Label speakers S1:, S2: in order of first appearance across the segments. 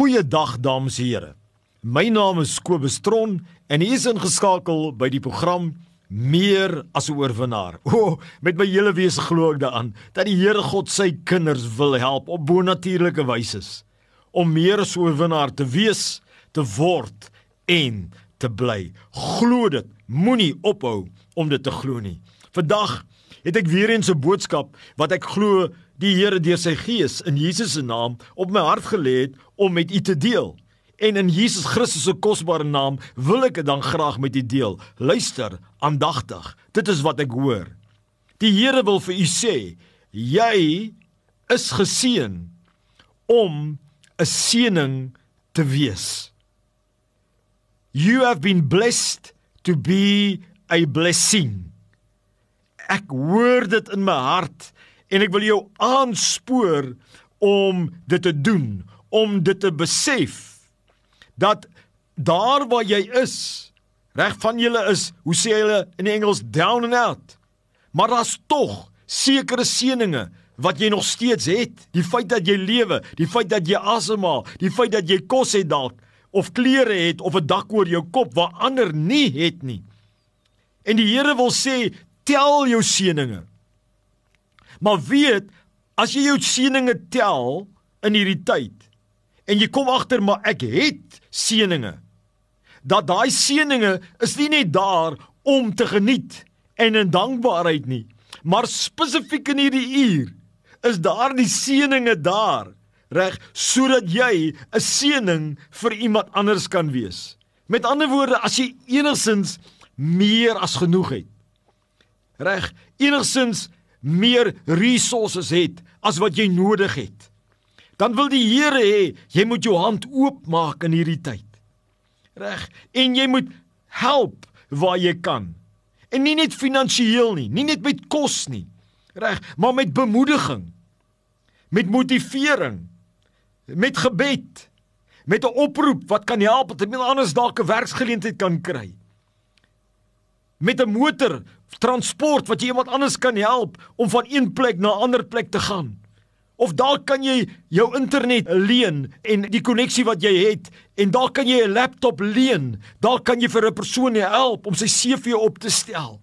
S1: Goeiedag dames en here. My naam is Kobus Tron en ek is ingeskakel by die program Meer as 'n oorwinnaar. O, oh, met my hele wese glo ek daaraan dat die Here God sy kinders wil help op bonatuurlike wyse om meer as 'n oorwinnaar te wees, te word en te bly. Glo dit, moenie ophou om dit te glo nie. Vandag het ek weer eens 'n boodskap wat ek glo die Here deur sy gees in Jesus se naam op my hart gelê het om met u te deel. En in Jesus Christus se kosbare naam wil ek dit dan graag met u deel. Luister aandagtig. Dit is wat ek hoor. Die Here wil vir u sê, jy is geseën om 'n seëning te wees. You have been blessed to be a blessing. Ek hoor dit in my hart en ek wil jou aanspoor om dit te doen, om dit te besef dat daar waar jy is, reg van julle is, hoe sê hulle in die Engels down and out. Maar daar's tog sekere seëninge wat jy nog steeds het. Die feit dat jy lewe, die feit dat jy asemhaal, die feit dat jy kos het dalk of klere het of 'n dak oor jou kop waar ander nie het nie. En die Here wil sê, tel jou seëninge. Maar weet, as jy jou seëninge tel in hierdie tyd en jy kom agter maar ek het seëninge, dat daai seëninge is nie net daar om te geniet en in dankbaarheid nie, maar spesifiek in hierdie uur is daar die seëninge daar, reg, sodat jy 'n seëning vir iemand anders kan wees. Met ander woorde, as jy enigsins meer as genoeg het. Reg, enigsins meer resources het as wat jy nodig het. Dan wil die Here hê jy moet jou hand oopmaak in hierdie tyd. Reg? En jy moet help waar jy kan. En nie net finansiëel nie, nie net met kos nie. Reg, maar met bemoediging. Met motivering. Met gebed. Met 'n oproep wat kan help dat iemand anders dalk 'n werksgeleentheid kan kry met 'n motor transport wat jy iemand anders kan help om van een plek na 'n ander plek te gaan. Of dalk kan jy jou internet leen en die koneksie wat jy het en dalk kan jy 'n laptop leen. Dalk kan jy vir 'n persoon help om sy CV op te stel.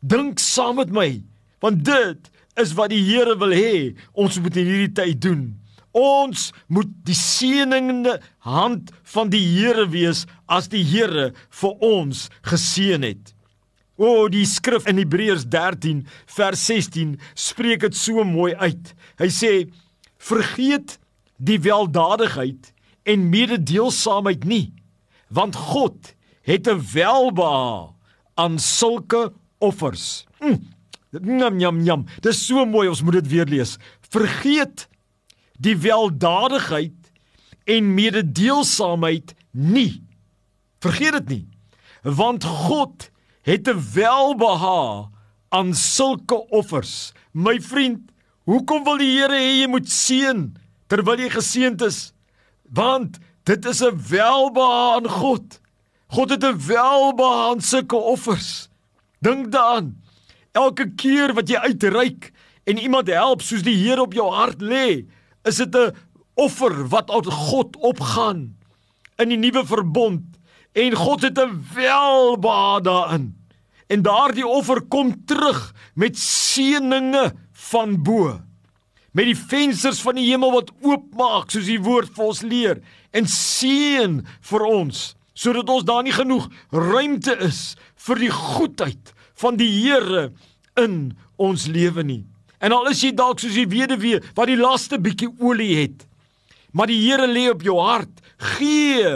S1: Dink saam met my, want dit is wat die Here wil hê ons moet in hierdie tyd doen. Ons moet die seënende hand van die Here wees as die Here vir ons geseën het. O, oh, die skrif in Hebreërs 13 vers 16 spreek dit so mooi uit. Hy sê: "Vergeet die weldadigheid en mededeelsaamheid nie, want God het 'n welbehae aan sulke offers." Mm. Njam njam njam. Dit is so mooi, ons moet dit weer lees. Vergeet die weldadigheid en mededeelsaamheid nie. Vergeet dit nie. Want God het 'n welbehae aan sulke offers. My vriend, hoekom wil die Here hê jy moet seën terwyl jy geseënd is? Want dit is 'n welbehae aan God. God het 'n welbehae aan sulke offers. Dink daaraan. Elke keer wat jy uitreik en iemand help soos die Here op jou hart lê, is dit 'n offer wat uit God opgaan in die nuwe verbond en God het 'n welbehae daarin. En daardie offer kom terug met seëninge van bo. Met die vensters van die hemel wat oopmaak soos die woord vir ons leer en seën vir ons sodat ons daar nie genoeg ruimte is vir die goedheid van die Here in ons lewe nie. En al is jy dalk soos die weduwee wat die laaste bietjie olie het, maar die Here lê op jou hart, gee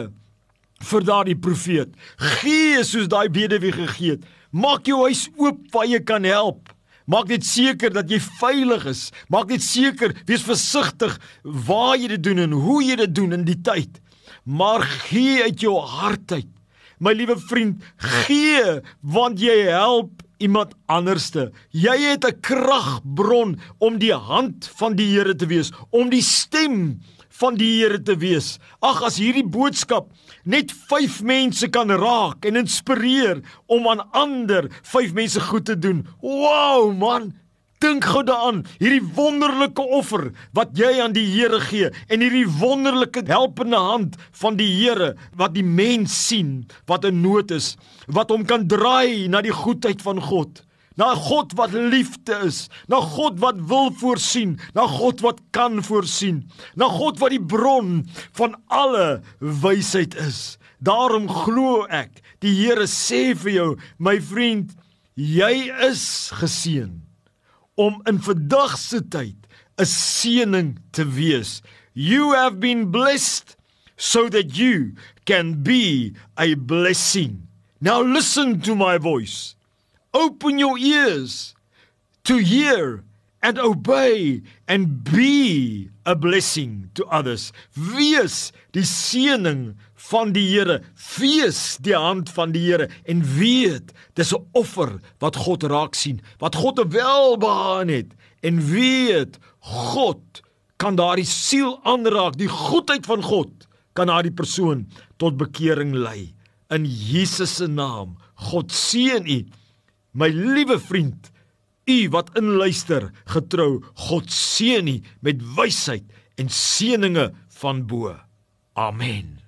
S1: vir daardie profeet. Gee soos daai weduwee gegee het. Maak jou huis oop waar jy kan help. Maak net seker dat jy veilig is. Maak net seker, wees versigtig waar jy dit doen en hoe jy dit doen in die tyd. Maar gee uit jou hart uit. My liewe vriend, gee want jy help iemand anderste. Jy het 'n kragbron om die hand van die Here te wees, om die stem van die Here te wees. Ag as hierdie boodskap net 5 mense kan raak en inspireer om aan ander 5 mense goed te doen. Wow man, Dink gou daaraan, hierdie wonderlike offer wat jy aan die Here gee en hierdie wonderlike helpende hand van die Here wat die mens sien wat in nood is, wat hom kan draai na die goedheid van God na God wat liefde is, na God wat wil voorsien, na God wat kan voorsien, na God wat die bron van alle wysheid is. Daarom glo ek, die Here sê vir jou, my vriend, jy is geseën om in vandag se tyd 'n seëning te wees. You have been blessed so that you can be a blessing. Now listen to my voice. Open your ears to hear and obey and be a blessing to others. Wees die seëning van die Here. Wees die hand van die Here en weet dis 'n offer wat God raak sien, wat God welbehaag het en weet God kan daardie siel aanraak, die goedheid van God kan daardie persoon tot bekering lei. In Jesus se naam. God seën u. My liewe vriend, u wat inluister, getrou, God seën u met wysheid en seëninge van bo. Amen.